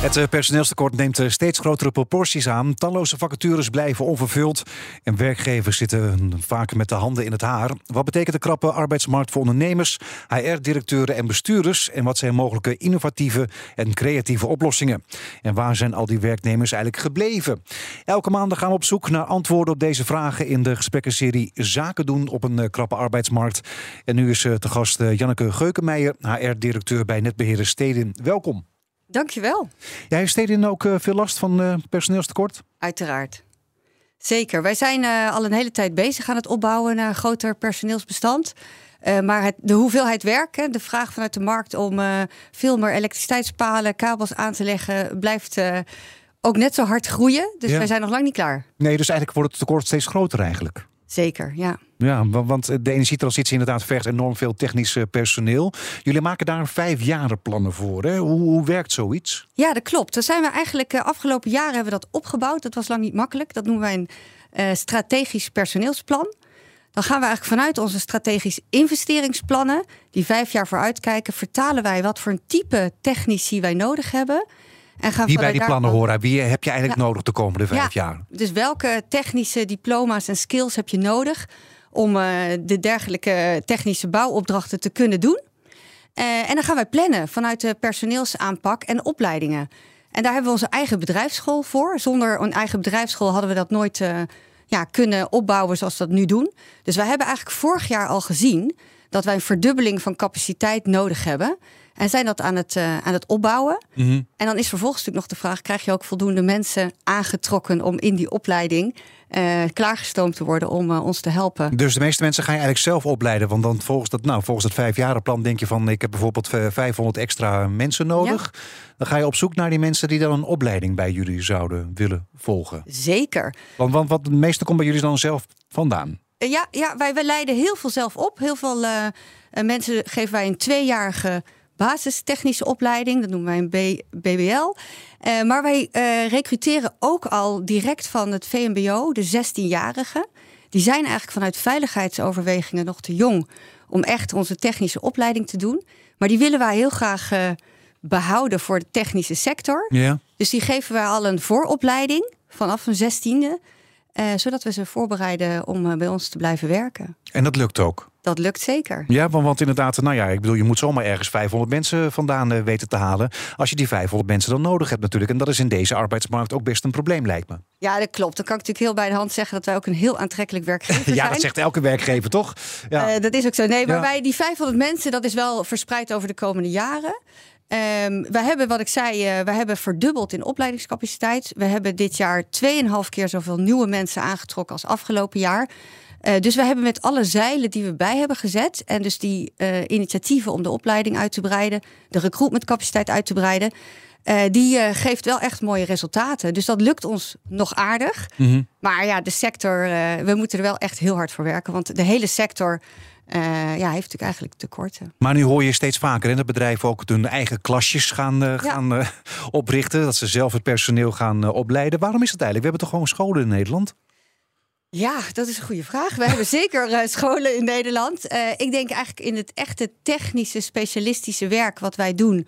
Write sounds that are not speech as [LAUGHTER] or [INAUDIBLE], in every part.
Het eh, personeelstekort neemt eh, steeds grotere proporties aan. Talloze vacatures blijven onvervuld. En werkgevers zitten vaak met de handen in het haar. Wat betekent de krappe arbeidsmarkt voor ondernemers, HR-directeuren en bestuurders? En wat zijn mogelijke innovatieve en creatieve oplossingen? En waar zijn al die werknemers eigenlijk gebleven? Elke maand gaan we op zoek naar antwoorden op deze vragen in de gesprekkenserie Zaken doen op een eh, krappe arbeidsmarkt. En nu is te gast Janneke Geukenmeijer, HR-directeur bij Netbeheerder Steden. Welkom. Dankjewel. Jij heeft Stedin ook uh, veel last van uh, personeelstekort? Uiteraard. Zeker. Wij zijn uh, al een hele tijd bezig aan het opbouwen naar een groter personeelsbestand. maar het, de hoeveelheid werk, de vraag vanuit de markt om veel meer elektriciteitspalen, kabels aan te leggen, blijft ook net zo hard groeien. Dus ja. wij zijn nog lang niet klaar. Nee, dus eigenlijk wordt het tekort steeds groter eigenlijk. Zeker, ja. Ja, want de energietransitie inderdaad vergt enorm veel technisch eh, personeel. Jullie maken daar vijfjarenplannen voor. Hè? Hoe, hoe, werkt zoiets? Ja, dat klopt. Dat zijn we eigenlijk uh, afgelopen jaren hebben we dat opgebouwd. Dat was lang niet makkelijk. Dat noemen wij een uh, strategisch personeelsplan. Dan gaan we eigenlijk vanuit onze strategisch investeringsplannen, die vijf jaar vooruit kijken, vertalen wij wat voor een type technici wij nodig hebben. En gaan Wie bij die plannen horen? Wie heb je eigenlijk nodig de komende vijf ja, jaar? Dus welke technische diploma's en skills heb je nodig om uh, de dergelijke technische bouwopdrachten te kunnen doen? Uh, en dan gaan wij plannen vanuit de personeelsaanpak en opleidingen. En daar hebben we onze eigen bedrijfsschool voor. Zonder een eigen bedrijfsschool hadden we dat nooit uh, ja, kunnen opbouwen zoals we dat nu doen. Dus wij hebben eigenlijk vorig jaar al gezien dat wij een verdubbeling van capaciteit nodig hebben. En zijn dat aan het, uh, aan het opbouwen. Mm -hmm. En dan is vervolgens natuurlijk nog de vraag: krijg je ook voldoende mensen aangetrokken om in die opleiding uh, klaargestoomd te worden om uh, ons te helpen? Dus de meeste mensen ga je eigenlijk zelf opleiden. Want dan volgens dat, nou, volgens het vijfjarenplan denk je van: ik heb bijvoorbeeld 500 extra mensen nodig. Ja. Dan ga je op zoek naar die mensen die dan een opleiding bij jullie zouden willen volgen. Zeker. Want, want wat het meeste komt bij jullie dan zelf vandaan? Ja, ja wij, wij leiden heel veel zelf op. Heel veel mensen geven wij een tweejarige basistechnische opleiding. Dat noemen wij een B BBL. Uh, maar wij uh, recruteren ook al direct van het VMBO, de 16-jarigen. Die zijn eigenlijk vanuit veiligheidsoverwegingen nog te jong om echt onze technische opleiding te doen. Maar die willen wij heel graag behouden voor de technische sector. Ja. Dus die geven wij al een vooropleiding vanaf een zestiende. Uh, zodat we ze voorbereiden om uh, bij ons te blijven werken. En dat lukt ook? Dat lukt zeker. Ja, want, want inderdaad, nou ja, ik bedoel, je moet zomaar ergens 500 mensen vandaan uh, weten te halen. Als je die 500 mensen dan nodig hebt natuurlijk. En dat is in deze arbeidsmarkt ook best een probleem, lijkt me. Ja, dat klopt. Dan kan ik natuurlijk heel bij de hand zeggen dat wij ook een heel aantrekkelijk werkgever [LAUGHS] zijn. ja, dat zegt elke werkgever, toch? Ja. dat is ook zo. Nee, maar ja. wij, die 500 mensen, dat is wel verspreid over de komende jaren. Um, we hebben, wat ik zei, uh, we hebben verdubbeld in opleidingscapaciteit. We hebben dit jaar 2,5 keer zoveel nieuwe mensen aangetrokken als afgelopen jaar. Uh, dus we hebben met alle zeilen die we bij hebben gezet. En dus die uh, initiatieven om de opleiding uit te breiden, de recruitmentcapaciteit uit te breiden. Uh, die geeft wel echt mooie resultaten. Dus dat lukt ons nog aardig. Mm -hmm. Maar ja, de sector, we moeten er wel echt heel hard voor werken. Want de hele sector uh, ja, heeft natuurlijk eigenlijk tekorten. Maar nu hoor je steeds vaker in dat bedrijven ook hun eigen klasjes gaan, uh, ja. gaan uh, [LAUGHS] oprichten. Dat ze zelf het personeel gaan opleiden. Waarom is dat eigenlijk? We hebben toch gewoon scholen in Nederland? Ja, dat is een goede vraag. We [LAUGHS] hebben zeker scholen in Nederland. ik denk eigenlijk in het echte technische, specialistische werk wat wij doen.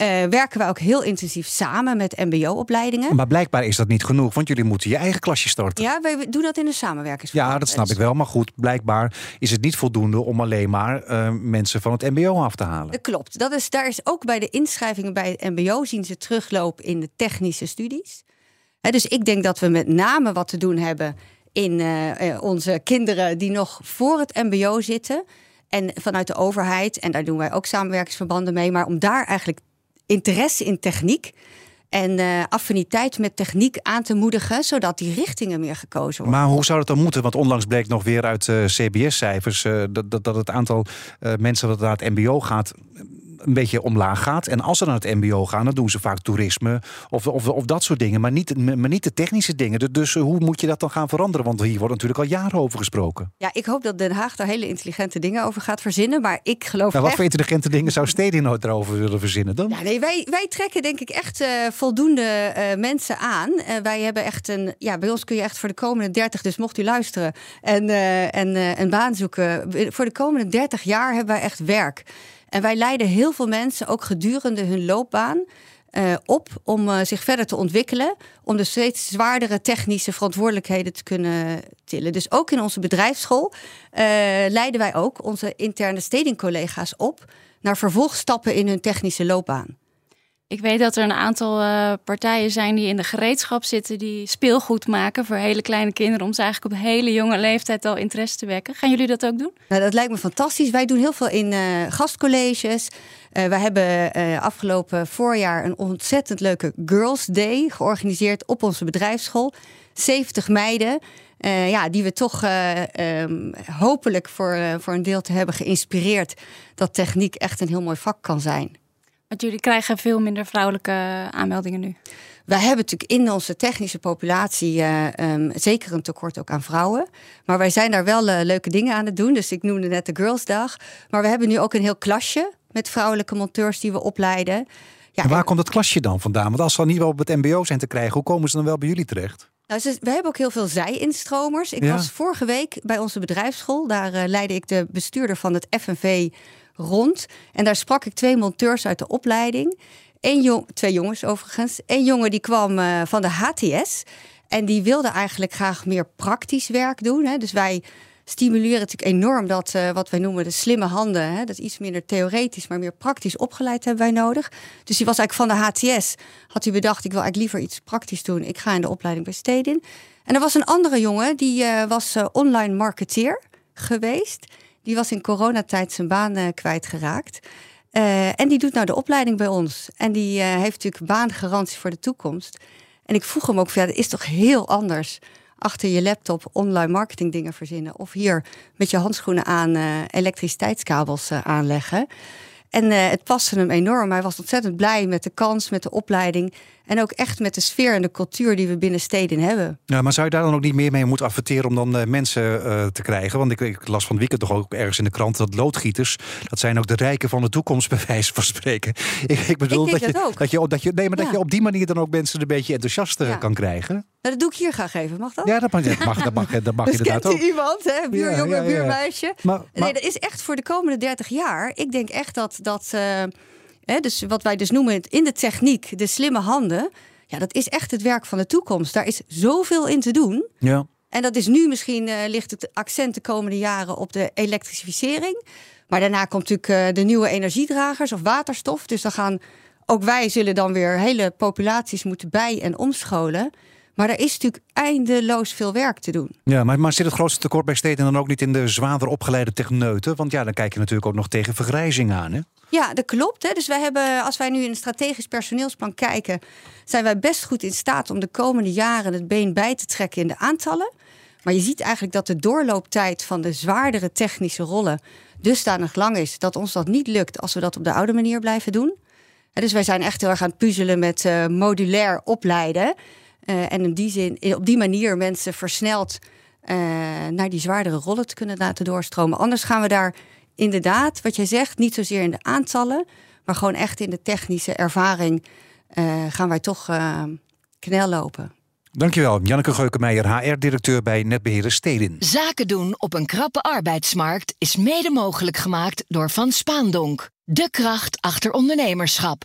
Uh, werken wij ook heel intensief samen met MBO-opleidingen. Maar blijkbaar is dat niet genoeg, want jullie moeten je eigen klasje starten. Ja, wij doen dat in een samenwerkingsverband. Ja, dat snap ik wel. Maar goed, blijkbaar is het niet voldoende om alleen maar uh, mensen van het MBO af te halen. Dat klopt. Dat is, daar is ook bij de inschrijvingen bij het MBO zien ze teruglopen in de technische studies. He, dus ik denk dat we met name wat te doen hebben in uh, onze kinderen die nog voor het MBO zitten. En vanuit de overheid, en daar doen wij ook samenwerkingsverbanden mee, maar om daar eigenlijk interesse in techniek en uh, affiniteit met techniek aan te moedigen, zodat die richtingen meer gekozen worden. Maar hoe zou dat dan moeten? Want onlangs bleek nog weer uit uh, CBS-cijfers uh, dat, dat, dat, het aantal mensen dat naar het MBO gaat een beetje omlaag gaat. En als ze naar het MBO gaan, dan doen ze vaak toerisme of, of, of dat soort dingen. Maar niet, maar niet de technische dingen. Dus, dus hoe moet je dat dan gaan veranderen? Want hier wordt natuurlijk al jaren over gesproken. Ja, ik hoop dat Den Haag daar hele intelligente dingen over gaat verzinnen. Maar ik geloof. Nou, wat echt... voor intelligente dingen zou Stedin nooit erover willen verzinnen dan? Ja, nee, wij, wij trekken denk ik echt uh, voldoende uh, mensen aan. Uh, wij hebben echt een. Ja, bij ons kun je echt voor de komende 30, dus mocht u luisteren en, en een baan zoeken. Voor de komende 30 jaar hebben wij echt werk. En wij leiden heel veel mensen ook gedurende hun loopbaan. Uh, op om uh, zich verder te ontwikkelen, om de steeds zwaardere technische verantwoordelijkheden te kunnen tillen. Dus ook in onze bedrijfsschool uh, leiden wij ook onze interne stedingcollega's op naar vervolgstappen in hun technische loopbaan. Ik weet dat er een aantal uh, partijen zijn die in de gereedschap zitten, die speelgoed maken voor hele kleine kinderen, om ze eigenlijk op hele jonge leeftijd al interesse te wekken. Gaan jullie dat ook doen? Nou, dat lijkt me fantastisch. Wij doen heel veel in uh, gastcolleges. Uh, we hebben afgelopen voorjaar een ontzettend leuke Girls Day georganiseerd op onze bedrijfsschool. 70 meiden. ja, die we toch um, hopelijk voor, voor een deel te hebben geïnspireerd dat techniek echt een heel mooi vak kan zijn. Want jullie krijgen veel minder vrouwelijke aanmeldingen nu. Wij hebben natuurlijk in onze technische populatie uh, um, zeker een tekort ook aan vrouwen. Maar wij zijn daar wel uh, leuke dingen aan het doen. Dus ik noemde net de Girlsdag. Maar we hebben nu ook een heel klasje met vrouwelijke monteurs die we opleiden. Ja, en waar en... komt dat klasje dan vandaan? Want als ze niet wel op het MBO zijn te krijgen, hoe komen ze dan wel bij jullie terecht? Nou, we hebben ook heel veel zij-instromers. Ik ja. was vorige week bij onze bedrijfsschool. Daar uh, leidde ik de bestuurder van het FNV rond. En daar sprak ik twee monteurs uit de opleiding. Jong, twee jongens overigens. Eén jongen die kwam uh, van de HTS. En die wilde eigenlijk graag meer praktisch werk doen. Hè. Dus wij stimuleren natuurlijk enorm dat uh, wat wij noemen de slimme handen. Hè. Dat is iets minder theoretisch, maar meer praktisch opgeleid hebben wij nodig. Dus die was eigenlijk van de HTS. Had hij bedacht, ik wil eigenlijk liever iets praktisch doen. Ik ga in de opleiding bij Stedin. En er was een andere jongen, die uh, was online marketeer geweest. Die was in coronatijd zijn baan uh, kwijtgeraakt. Uh, en die doet nou de opleiding bij ons. En die uh, heeft natuurlijk baangarantie voor de toekomst. En ik vroeg hem ook, ja, is toch heel anders achter je laptop online marketing dingen verzinnen. Of hier met je handschoenen aan elektriciteitskabels aanleggen. En uh, het paste hem enorm. Hij was ontzettend blij met de kans, met de opleiding. En ook echt met de sfeer en de cultuur die we binnen steden hebben. Ja, maar zou je daar dan ook niet meer mee moeten adverteren om dan uh, mensen uh, te krijgen? Want ik, ik, las van het weekend toch ook ergens in de krant dat loodgieters, dat zijn ook de rijken van de toekomst, bij wijze van spreken. [LAUGHS] Ik, ik bedoel ik dat, je, dat, je, dat je, nee, maar ja. dat je op die manier dan ook mensen een beetje enthousiast ja. kan krijgen. Nou, dat doe ik hier graag even, mag dat? Ja, dat mag, dat mag, dat mag, dat mag [LAUGHS] dus inderdaad kent ook. iemand, hè? buurjongen, ja, buurmeisje. Maar, maar, nee, dat is echt voor de komende 30 jaar. Ik denk echt dat dat. Uh, hè, dus wat wij dus noemen in de techniek, de slimme handen. Ja, dat is echt het werk van de toekomst. Daar is zoveel in te doen. Ja. En dat is nu misschien uh, ligt het accent de komende jaren op de elektrificering. Maar daarna komt natuurlijk uh, de nieuwe energiedragers of waterstof. Dus dan gaan ook wij zullen dan weer hele populaties moeten bij- en omscholen. Maar er is natuurlijk eindeloos veel werk te doen. Ja, maar, maar zit het grootste tekort bij steden dan ook niet in de zwaarder opgeleide techneuten? Want ja, dan kijk je natuurlijk ook nog tegen vergrijzing aan. Hè? Ja, dat klopt. Hè. Dus wij hebben, als wij nu in een strategisch personeelsplan kijken, zijn wij best goed in staat om de komende jaren het been bij te trekken in de aantallen. Maar je ziet eigenlijk dat de doorlooptijd van de zwaardere technische rollen dusdanig lang is dat ons dat niet lukt als we dat op de oude manier blijven doen. Dus wij zijn echt heel erg aan het puzzelen met uh, modulair opleiden. Uh, en in die zin, op die manier mensen versneld uh, naar die zwaardere rollen te kunnen laten doorstromen. Anders gaan we daar inderdaad, wat jij zegt, niet zozeer in de aantallen, maar gewoon echt in de technische ervaring uh, gaan wij toch uh, knel lopen. Dankjewel, Janneke Geukemeijer, HR-directeur bij Netbeheerder Stedin. Zaken doen op een krappe arbeidsmarkt is mede mogelijk gemaakt door Van Spaandonk. De kracht achter ondernemerschap.